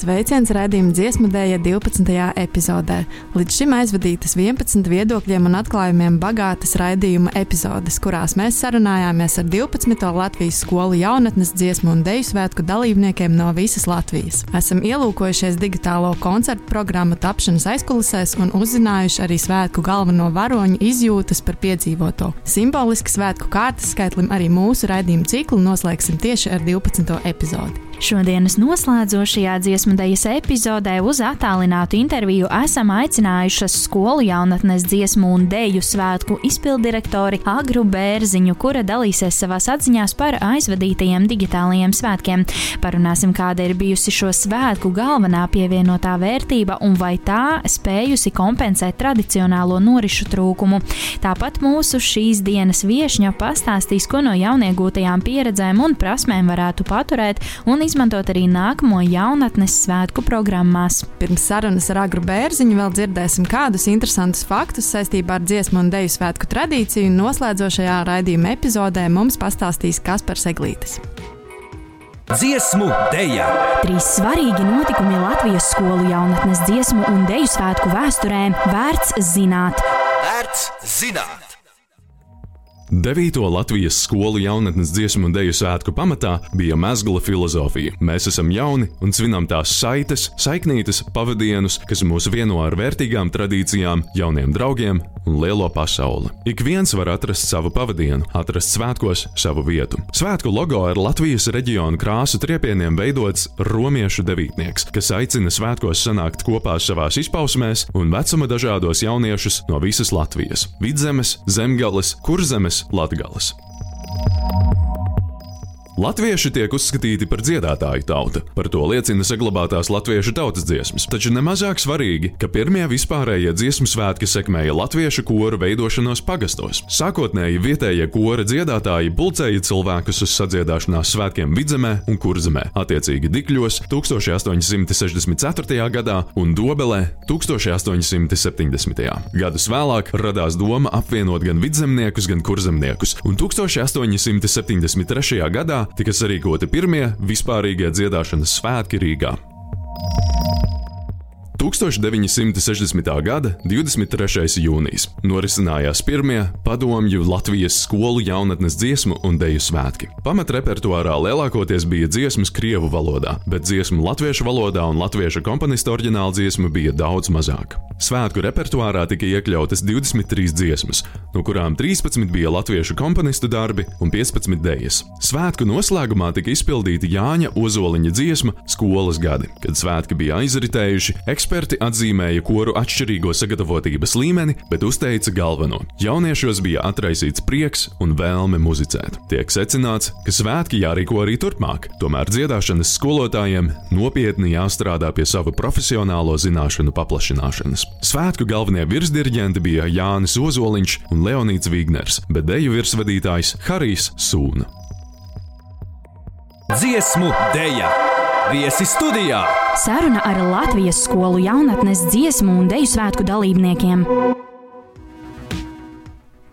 Sveiciens raidījuma dziesmu dēļa 12. epizodē. Līdz šim aizvadītas 11 viedokļiem un atklājumiem bagātas raidījuma epizodes, kurās mēs sarunājāmies ar 12. Latvijas skolu jaunatnes dziesmu un dēļu svētku dalībniekiem no visas Latvijas. Esam ielūkojušies digitālo koncertu programmu tapšanas aizkulisēs un uzzinājuši arī svētku galveno varoņu izjūtas par piedzīvoto. Simboliski svētku kārtas skaitlim arī mūsu raidījuma ciklu noslēgsim tieši ar 12. epizodi. Šodienas noslēdzošajā dziesmu dēļas epizodē uz attālinātu interviju esam aicinājušas skolu jaunatnes dziesmu un dēļu svētku izpildirektori Agru Bērziņu, kura dalīsies savās atziņās par aizvadītajiem digitālajiem svētkiem. Parunāsim, kāda ir bijusi šo svētku galvenā pievienotā vērtība un vai tā spējusi kompensēt tradicionālo norišu trūkumu. Tāpat mūsu šīs dienas viešņa pastāstīs, ko no jauniegūtajām pieredzēm un prasmēm varētu paturēt un izmantot arī nākamo jaunatnes svētku programmās. Pirms sarunas ar Agru Bērziņu vēl dzirdēsim kādus interesantus faktus saistībā ar dziesmu un deju svētku tradīciju. Noslēdzošajā raidījuma epizodē mums pastāstīs Kaspars Eglītis. Dziesmu dēļa! Trīs svarīgi notikumi Latvijas skolu jaunatnes dziesmu un deju svētku vēsturē vērts zināt. Vērts zināt! Devīto Latvijas skolu jaunatnes dziesmu un dēļu svētku pamatā bija mezgla filozofija. Mēs esam jauni un svinam tās saites, saiknītes, pavadienus, kas mūs vieno ar vērtīgām tradīcijām, jauniem draugiem un lielo pasauli. Ik viens var atrast savu pavadienu, atrast svētkos savu vietu. Svētku logo ir Latvijas reģionu krāsu triepieniem veidots romiešu devītnieks, kas aicina svētkos sanākt kopā savās izpausmēs un vecuma dažādos jauniešus no visas Latvijas - Vidzemes, Zemgales, Kurzemes, Latgales. Latvieši tiek uzskatīti par dziedātāju tautu. Par to liecina saglabātās latviešu tautas dziesmas. Taču nemazāk svarīgi, ka pirmie vispārējie dziesmu svētki sekmēja latviešu koru veidošanos pagastos. Sākotnēji vietējie kora dziedātāji pulcēja cilvēkus uz sadziedāšanās svētkiem Vidzemē un Kurzemē, attiecīgi Dikļos 1864. gadā un Dobelē 1870. Gadus vēlāk radās doma apvienot gan vidzemniekus, gan kurzemniekus, un 1873. gadā tika sarīkoti pirmie vispārīgie dziedāšanas svētki Rīgā. 1960. gada 23. jūnijas norisinājās pirmie padomju Latvijas skolu jaunatnes dziesmu un deju svētki. Pamatrepertuārā lielākoties bija dziesmas krievu valodā, bet dziesmu latviešu valodā un latviešu komponista oriģināla dziesma bija daudz mazāk. Svētku repertuārā tika iekļautas 23 dziesmas, no kurām 13 bija latviešu komponistu darbi un 15 dejas. Svētku noslēgumā tika izpildīta Jāņa Ozoliņa dziesma Skolas gadi, kad svētki bija aizritējuši. Eksperti atzīmēja koru atšķirīgo sagatavotības līmeni, bet uzteica galveno. Jauniešos bija atraisīts prieks un vēlme muzicēt. Tiek secināts, ka svētki jārīko arī turpmāk, tomēr dziedāšanas skolotājiem nopietni jāstrādā pie sava profesionālo zināšanu paplašināšanas. Svētku galvenie virsdirigenti bija Jānis Ozoliņš un Leonīds Vigners, bet deju virsvadītājs Harijs Sūna. Dziesmu dēļa! Viesi studijā! Saruna ar Latvijas skolu jaunatnes dziesmu un deju svētku dalībniekiem.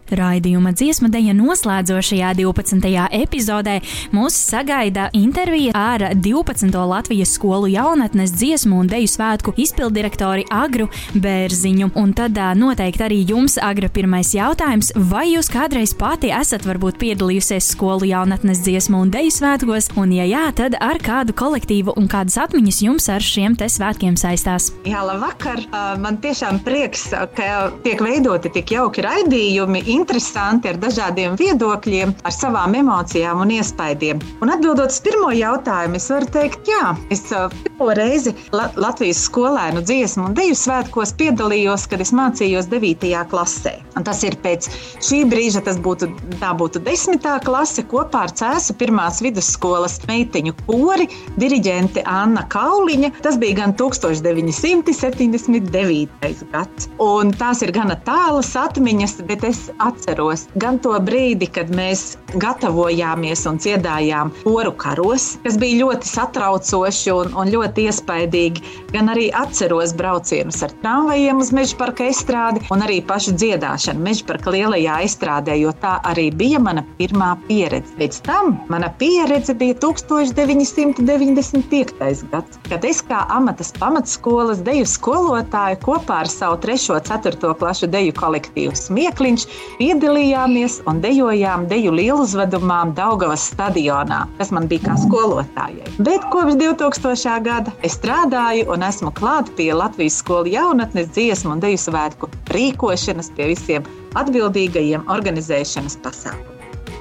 Raidījuma dziesmu deja noslēdzošajā 12. epizodē mūs sagaida intervija ar 12. Latvijas skolu jaunatnes dziesmu un deju svētku izpildirektori Agru Bērziņu. Un tad noteikti arī jums, Agra, pirmais jautājums, vai jūs kādreiz pati esat varbūt piedalījusies skolu jaunatnes dziesmu un deju svētkos, un ja jā, tad ar kādu kolektīvu un kādas atmiņas jums ar šiem te svētkiem saistās? Jā, labvakar! Man tiešām prieks, ka tiek veidoti tik jauki raidījumi interesanti ar dažādiem viedokļiem, ar savām emocijām un iespaidiem. Un atbildot uz pirmo jautājumu, es varu teikt, jā, es pirmo reizi Latvijas skolēnu dziesmu un deju svētkos piedalījos, kad es mācījos 9. klasē. Un tas ir pēc šī brīža, tas būtu, tā būtu 10. klase kopā ar Cēsu pirmās vidusskolas meitiņu kori, diriģente Anna Kauliņa. Tas bija gan 1979. gads. Un tās ir gana tālas atmiņas, bet es atceros gan to brīdi, kad mēs gatavojāmies un dziedājām poru karos, kas bija ļoti satraucoši un, un ļoti iespaidīgi. Gan arī atceros braucienus ar tramvajiem uz meža parka estrādi un arī pašu dziedāšanu meža parka lielajā estrādē, jo tā arī bija mana pirmā pieredze. Pēc tam mana pieredze bija 1995. gads, kad es kā amatas pamatskolas deju skolotāja kopā ar savu 3. un 4. klasu deju kolektīvu Smiekliņš piedalījāmies un dejojām deju lieluzvedumā Daugavas stadionā, kas man bija kā skolotājai. Bet kopš 2000. gada es strādāju un esmu klāta pie Latvijas skolu jaunatnes dziesmu un deju svētku rīkošanas, pie visiem atbildīgajiem organizēšanas pasākumiem.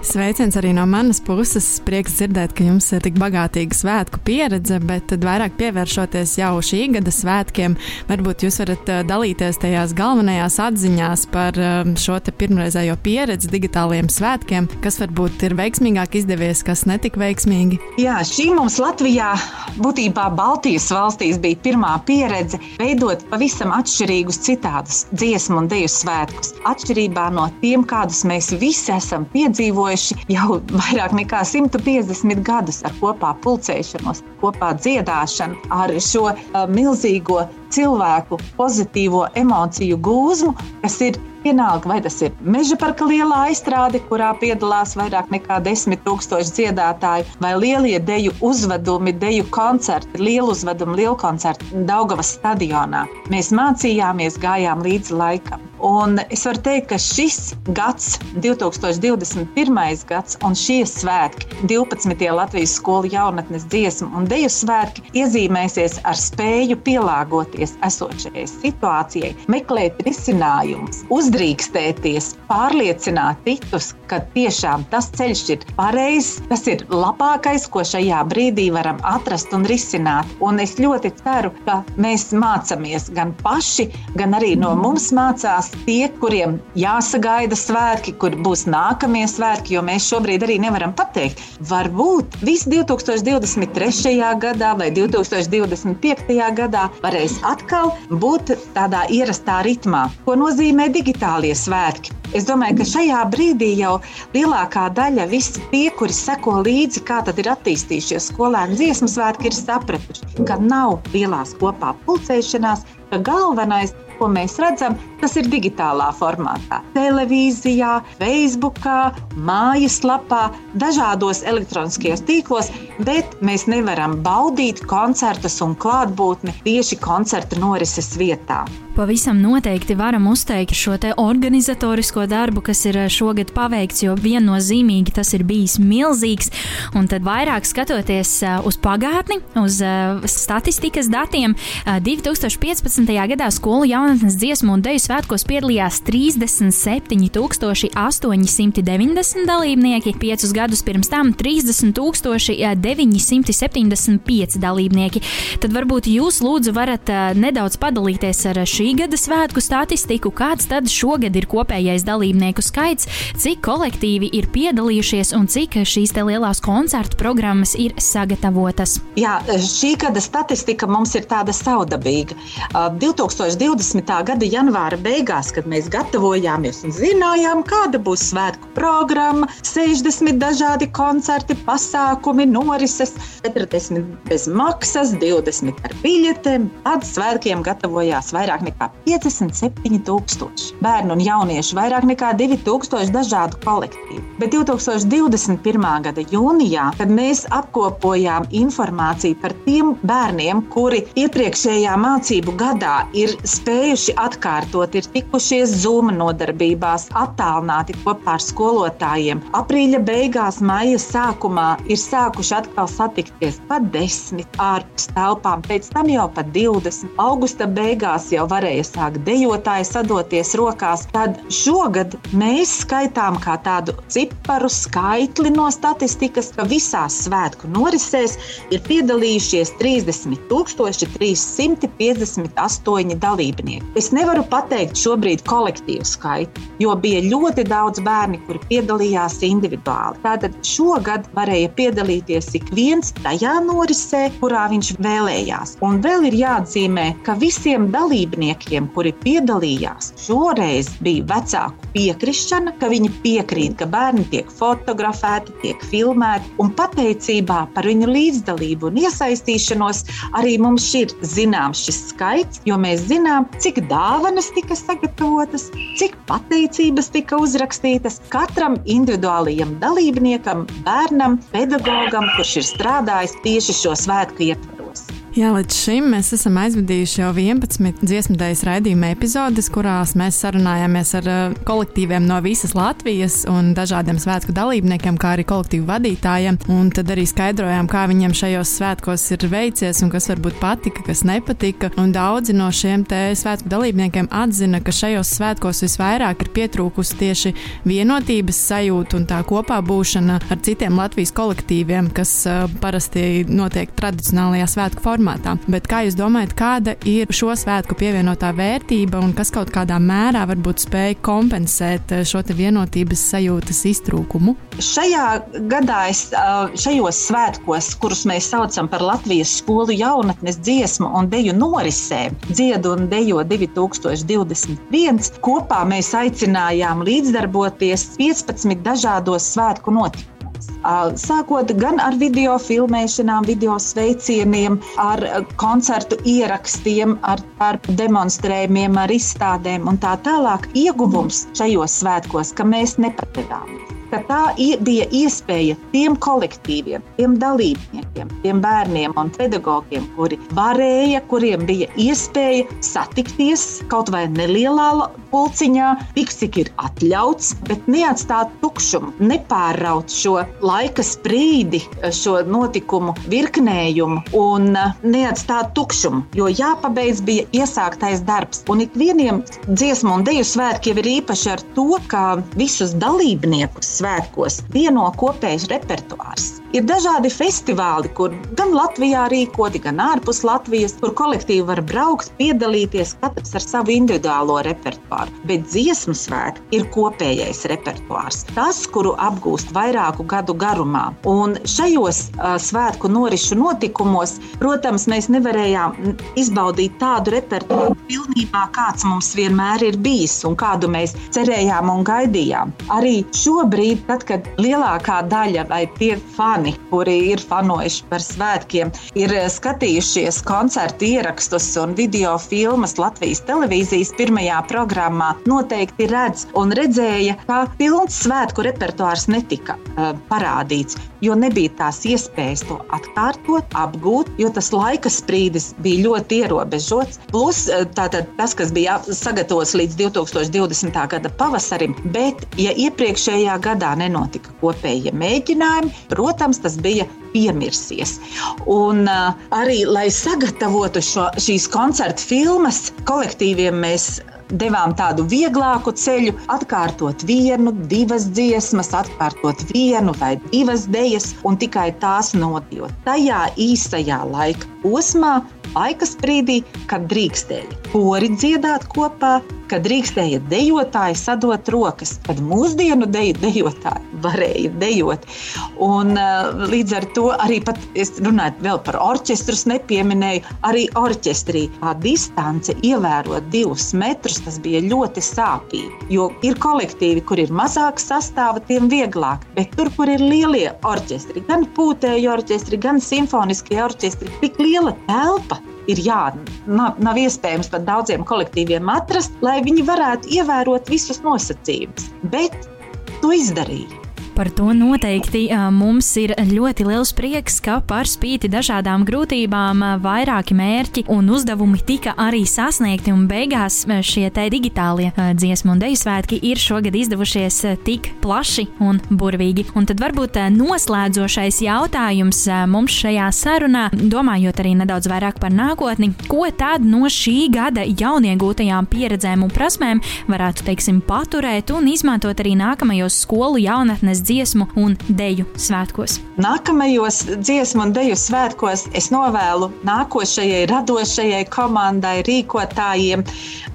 Sveiciens arī no manas puses. Prieks dzirdēt, ka jums ir tik bagātīga svētku pieredze, bet vairāk pievēršoties jau šī gada svētkiem, varbūt jūs varat eh, dalīties tajās galvenajās atziņās par eh, šo pirmreizējo pieredzi digitāliem svētkiem, kas varbūt ir veiksmīgāk izdevies, kas netika veiksmīgi. Jā, šī mums Latvijā, būtībā Baltijas valstīs, bija pirmā pieredze veidot pavisam atšķirīgus citādus dziesmu un deju svētkus. Atšķirībā no tiem, kādus mēs visi esam piedzīvojuši dzīvojuši jau vairāk nekā 150 gadus ar kopā pulcēšanos, kopā dziedāšanu, ar šo milzīgo cilvēku pozitīvo emociju gūzmu, kas ir Vienalga, vai tas ir meža parka lielā aizstrāde, kurā piedalās vairāk nekā desmit tūkstoši dziedātāju, vai lielie deju uzvedumi, deju koncerti, lielu uzvedumu, lielu koncertu Daugavas stadionā. Mēs mācījāmies, gājām līdzi laikam. Un es varu teikt, ka šis gads, 2021. gads, un šie svētki, 12. Latvijas skolu jaunatnes dziesmu un deju svētki, iezīmēsies ar spēju pielāgoties esošajai situācijai, meklēt risinājumus, uzdrīkstēties, pārliecināt citus, ka tiešām tas ceļš ir pareizs, tas ir labākais, ko šajā brīdī varam atrast un risināt. Un es ļoti ceru, ka mēs mācāmies gan paši, gan arī no mums mācās tie, kuriem jāsagaida svētki, kur būs nākamie svētki, jo mēs šobrīd arī nevaram pateikt. Varbūt viss 2023. gadā vai 2025. gadā varēs atkal būt tādā ierastā ritmā, ko nozīmē digitāli digitālie svētki. Es domāju, ka šajā brīdī jau lielākā daļa visi tie, kuri seko līdzi, kā tad ir attīstījušies skolēnu dziesmu svētki, ir sapratuši, ka nav lielās kopā pulcēšanās, ka galvenais ko mēs redzam, tas ir digitālā formātā. Televīzijā, Facebook, mājaslapā, dažādos elektroniskajos tīklos, bet mēs nevaram baudīt koncertus un klātbūtni tieši koncerta norises vietā. Pavisam noteikti varam uzteikt šo te organizatorisko darbu, kas ir eh, šogad paveikts, jo viennozīmīgi tas ir bijis milzīgs. Un tad vairāk skatoties eh, uz pagātni, uz eh, statistikas datiem, 2015. gadā skolu jaunatnes dziesmu un deju svētkos piedalījās 37,890 dalībnieki, piecus gadus pirms tam 30,975 dalībnieki. Tad varbūt jūs lūdzu varat nedaudz padalīties ar šī šī gada svētku statistiku, kāds tad šogad ir kopējais dalībnieku skaits, cik kolektīvi ir piedalījušies un cik šīs lielās koncertu programmas ir sagatavotas. Jā, šī gada statistika mums ir tāda saudabīga. 2020. gada janvāra beigās, kad mēs gatavojāmies un zinājām, kāda būs svētku programma, 60 dažādi koncerti, pasākumi, norises, 40 bez maksas, 20 ar biļetēm. Tad svētkiem gatavojās vairāk nekā nekā 57,000 bērnu un jauniešu, vairāk nekā 2,000 dažādu kolektīvu. Bet 2021. gada jūnijā, kad mēs apkopojām informāciju par tiem bērniem, kuri iepriekšējā mācību gadā ir spējuši atkārtot, ir tikušies zūma nodarbībās, attālināti kopā ar skolotājiem. Aprīļa beigās, maija sākumā ir sākuši atkal satikties pat desmit ārpus telpām, pēc tam jau pat 20. Augusta beigās jau varēja sākt dejotāji sadoties rokās. Tad šogad mēs skaitām kā tādu ciparu skaitli no statistikas, ka visās svētku norisēs ir piedalījušies 30 358 dalībnieki. Es nevaru pateikt šobrīd kolektīvu skaitu, jo bija ļoti daudz bērni, kuri piedalījās individuāli. Tātad šogad varēja piedalīties ik viens tajā norisē, kurā viņš vēlējās. Un vēl ir jāatzīmē, ka visiem dalībniekiem, kuri piedalījās, šoreiz bija vecāku piekrišana, ka viņi piekrīt, ka bērni tiek fotografēti, tiek filmēti, un pateicībā par viņu līdzdalību un iesaistīšanos arī mums ir zināms šis skaits, jo mēs zinām, cik dāvanas tika sagatavotas, cik pateicības tika uzrakstītas katram individuālajam dalībniekam, bērnam, pedagogam, kurš ir strādājis tieši šo svētku ietvaros. Jā, līdz šim mēs esam aizvadījuši jau 11 dziesmu dēļas raidījuma epizodes, kurās mēs sarunājāmies ar uh, kolektīviem no visas Latvijas un dažādiem svētku dalībniekiem, kā arī kolektīvu vadītājiem. Un tad arī skaidrojām, kā viņiem šajos svētkos ir veicies un kas varbūt patika, kas nepatika. Un daudzi no šiem te svētku dalībniekiem atzina, ka šajos svētkos visvairāk ir pietrūkusi tieši vienotības sajūta un tā kopā būšana ar citiem Latvijas kolektīviem, kas uh, parasti notiek tradicionālajā svētku formā formātā. Bet kā jūs domājat, kāda ir šo svētku pievienotā vērtība un kas kaut kādā mērā varbūt spēj kompensēt eh, šo vienotības sajūtas iztrūkumu? Šajā gadā es šajos svētkos, kurus mēs saucam par Latvijas skolu jaunatnes dziesmu un deju norisēm, dziedu un dejo 2021, kopā mēs aicinājām līdzdarboties 15 dažādos svētku notikumos. Sākot gan ar video filmēšanām, video sveicieniem, ar koncertu ierakstiem, ar, ar demonstrējumiem, ar izstādēm un tā tālāk. Ieguvums šajos svētkos, ka mēs nepatevāmies ka tā bija iespēja tiem kolektīviem, tiem dalībniekiem, tiem bērniem un pedagogiem, kuri varēja, kuriem bija iespēja satikties kaut vai nelielā pulciņā, tik cik ir atļauts, bet neatstāt tukšumu, nepārraut šo laika sprīdi, šo notikumu virknējumu un neatstāt tukšumu, jo jāpabeidz bija iesāktais darbs. Un ikvienam dziesmu un deju svētki jau ir īpaši ar to, ka visus dalībniekus svētkos vieno kopējs repertuārs. Ir dažādi festivāli, kur gan Latvijā rīkoti, gan ārpus Latvijas, kur kolektīvi var braukt, piedalīties katrs ar savu individuālo repertuāru. Bet dziesmu svētki ir kopējais repertuārs, tas, kuru apgūst vairāku gadu garumā. Un šajos uh, svētku norisu notikumos, protams, mēs nevarējām izbaudīt tādu repertuāru pilnībā, kāds mums vienmēr ir bijis un kādu mēs cerējām un gaidījām. Arī šobrīd, tad, kad lielākā daļa vai tie fani, fani, kuri ir fanojuši par svētkiem, ir skatījušies koncertu ierakstus un video filmas Latvijas televīzijas pirmajā programmā, noteikti redz un redzēja, ka pilns svētku repertuārs netika uh, parādīts, jo nebija tās iespējas to atkārtot, apgūt, jo tas laika sprīdis bija ļoti ierobežots. Plus tātad, tas, kas bija sagatavots līdz 2020. gada pavasarim, bet, ja iepriekšējā gadā nenotika kopējie mēģinājumi, protams, tas bija piemirsies. Un uh, arī, lai sagatavotu šo, šīs koncertu filmas, kolektīviem mēs devām tādu vieglāku ceļu, atkārtot vienu, divas dziesmas, atkārtot vienu vai divas dejas un tikai tās nodot. Tajā īsajā laika posmā, laika sprīdī, kad drīkstēja kori dziedāt kopā, kad drīkstēja dejotāji sadot rokas, kad mūsdienu deju dejotāji varēja dejot. Un, uh, līdz ar to arī pat, es runāju par orķestrus, nepieminēju, arī orķestrī tā distance ievērot divus metrus, tas bija ļoti sāpīgi. Jo ir kolektīvi, kur ir mazāk sastāva, tiem vieglāk, bet tur, kur ir lielie orķestri, gan pūtēji orķestri, gan simfoniskie orķestri, tik liela telpa ir jā, nav, nav iespējams pat daudziem kolektīviem atrast, lai viņi varētu ievērot visus nosacījumus. Bet to izdarīja. Par to noteikti mums ir ļoti liels prieks, ka par spīti dažādām grūtībām vairāki mērķi un uzdevumi tika arī sasniegti, un beigās šie te digitālie dziesmu un deju svētki ir šogad izdevušies tik plaši un burvīgi. Un tad varbūt noslēdzošais jautājums mums šajā sarunā, domājot arī nedaudz vairāk par nākotni, ko tad no šī gada jauniegūtajām pieredzēm un prasmēm varētu, teiksim, paturēt un izmantot arī nākamajos skolu jaunatnes dziesmu un deju svētkos. Nākamajos dziesmu un deju svētkos es novēlu nākošajai radošajai komandai, rīkotājiem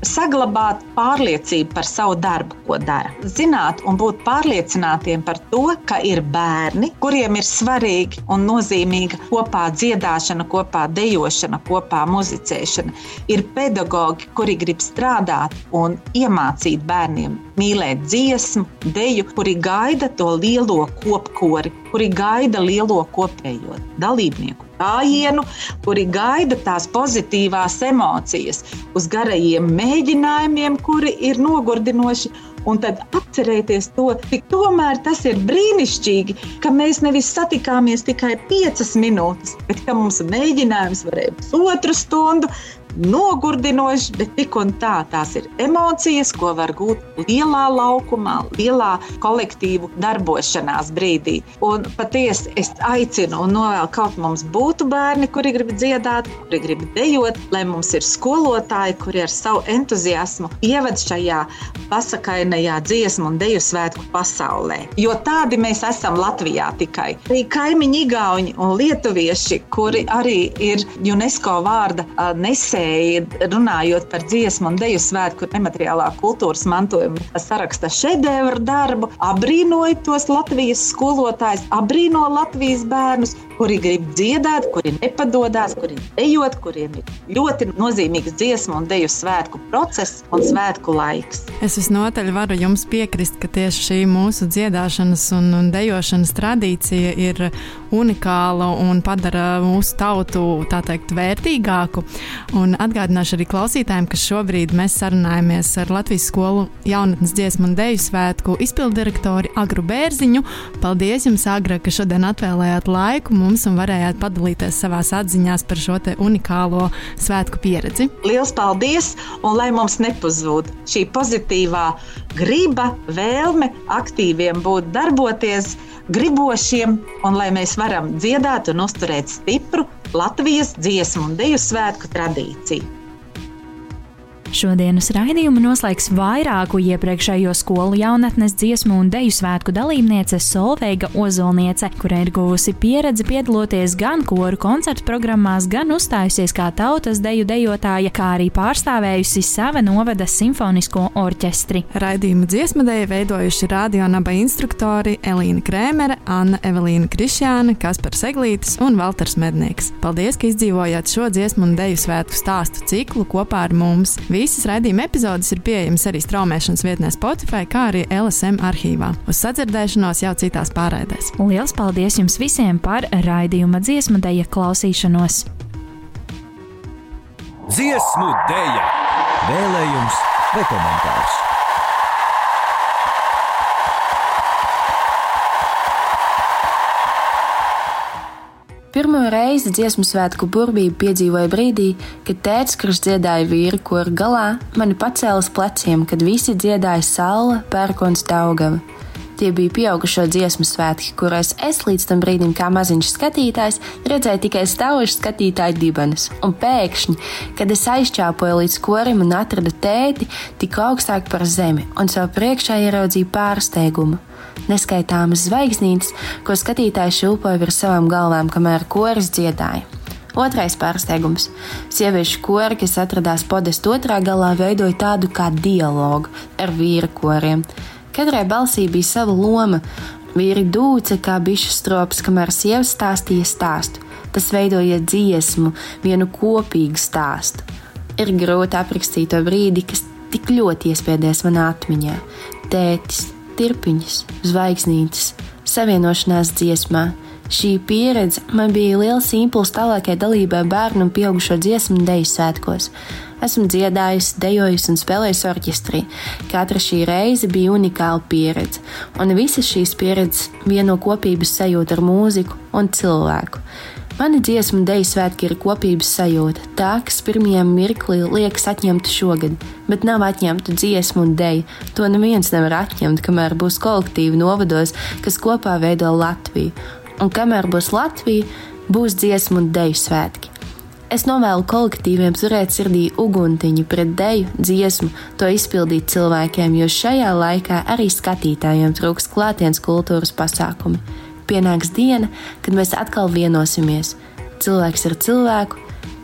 saglabāt pārliecību par savu darbu, ko dara. Zināt un būt pārliecinātiem par to, ka ir bērni, kuriem ir svarīgi un nozīmīga kopā dziedāšana, kopā dejošana, kopā muzicēšana. Ir pedagogi, kuri grib strādāt un iemācīt bērniem mīlēt dziesmu, deju, kuri gaida to lielo kopkori, kuri gaida lielo kopējo dalībnieku gājienu, kuri gaida tās pozitīvās emocijas uz garajiem mēģinājumiem, kuri ir nogurdinoši. Un tad atcerēties to, cik tomēr tas ir brīnišķīgi, ka mēs nevis satikāmies tikai piecas minūtes, bet ka mums mēģinājums varēja būt pusotru stundu, nogurdinošs, bet tik un tā tās ir emocijas, ko var gūt lielā laukumā, lielā kolektīvu darbošanās brīdī. Un patiesi es aicinu un novēlu, kaut mums būtu bērni, kuri grib dziedāt, kuri grib dejot, lai mums ir skolotāji, kuri ar savu entuziasmu ieved šajā pasakainajā dziesmu un deju svētku pasaulē. Jo tādi mēs esam Latvijā tikai. Arī kaimiņi Igauni un Lietuvieši, kuri arī ir UNESCO vārda nesēji pretēji runājot par dziesmu un deju svētku nemateriālā kultūras mantojuma saraksta šedevru darbu, abrīnoja tos Latvijas skolotājus, abrīno Latvijas bērnus, kuri grib dziedāt, kuri nepadodas, kuri dejot, kuriem ir ļoti nozīmīgs dziesmu un deju svētku process un svētku laiks. Es visnotaļ varu jums piekrist, ka tieši šī mūsu dziedāšanas un, un dejošanas tradīcija ir unikāla un padara mūsu tautu teikt, vērtīgāku. Un atgādināšu arī klausītājiem, ka šobrīd mēs sarunājamies ar Latvijas skolu jaunatnes dziesmu un deju svētku izpildirektori Agru Bērziņu. Paldies jums, Agra, ka šodien atvēlējāt laiku mums un varējāt padalīties savās atziņās par šo unikālo svētku pieredzi. Lielas paldies! Un lai mums nepazūd šī pozitīvā griba, vēlme aktīviem būt, darboties, gribošiem, un lai mēs varam dziedāt un uzturēt stipru Latvijas dziesmu un deju svētku tradīciju. Šodienas raidījumu noslēgs vairāku iepriekšējo skolu jaunatnes dziesmu un deju svētku dalībniece Solveiga Ozolniece, kura ir guvusi pieredzi piedaloties gan koru koncertu programmās, gan uzstājusies kā tautas deju dejotāja, kā arī pārstāvējusi sava novada simfonisko orķestri. Raidījumu dziesmu deju veidojuši radionaba instruktori Elīna Krēmere, Anna Evelīna Krišjāna, Kaspars Eglītis un Valters Mednieks. Paldies, ka izdzīvojāt šo dziesmu un deju svētku stāstu ciklu kopā ar mums. Visas raidījuma epizodes ir pieejamas arī straumēšanas vietnē Spotify, kā arī LSM arhīvā. Uz sadzirdēšanos jau citās pārraidēs. Lielas paldies jums visiem par raidījuma dziesmu deja klausīšanos! Dziesmu deja! Vēlējums vai komentārs? Pirmo reizi dziesmu svētku burbību piedzīvoju brīdī, kad tēvs, kurš dziedāja vīru koru galā, mani pacēla uz pleciem, kad visi dziedāja saule, pērkons, taugava. Tie bija pieaugušo dziesmu svētki, kuros es līdz tam brīdim, kā maziņš skatītājs, redzēju tikai stāvošu skatītāju dibenus. Un pēkšņi, kad es aizķāpoju līdz korim un atradu tēti, tik augstāk par zemi un sev priekšā ieraudzīju pārsteigumu neskaitāmas zvaigznītes, ko skatītāji šūpoja virs savām galvām, kamēr koris dziedāja. Otrais pārsteigums - sieviešu kori, kas atradās podestu otrā galā, veidoja tādu kā dialogu ar vīru koriem. Katrai balsī bija sava loma. Vīri dūca kā bišu strops, kamēr sievas stāstīja stāstu. Tas veidoja dziesmu, vienu kopīgu stāstu. Ir grūti aprakstīt to brīdi, kas tik ļoti iespiedies manā atmiņā. Tētis, tirpiņas, zvaigznītes, savienošanās dziesmā, Šī pieredze man bija liels impulss tālākai dalībai bērnu un pieaugušo dziesmu deju svētkos. Esmu dziedājusi, dejojusi un spēlējusi orķestrī. Katra šī reize bija unikāla pieredze, un visas šīs pieredzes vieno kopības sajūta ar mūziku un cilvēku. Mani dziesmu deju svētki ir kopības sajūta, tā, kas pirmajam mirklī liekas atņemta šogad, bet nav atņemta dziesmu un deju. To neviens nevar atņemt, kamēr būs kolektīvi novados, kas kopā veido Latviju. Un kamēr būs Latvija, būs dziesmu un deju svētki. Es novēlu kolektīviem turēt sirdī uguntiņu pret deju, dziesmu, to izpildīt cilvēkiem, jo šajā laikā arī skatītājiem trūks klātienes kultūras pasākumi pienāks diena, kad mēs atkal vienosimies. Cilvēks ar cilvēku,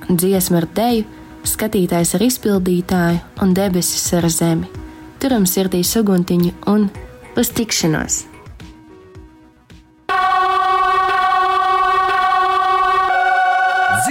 dziesma ar deju, skatītājs ar izpildītāju un debesis ar zemi. Turam sirdī suguntiņu un uz tikšanos!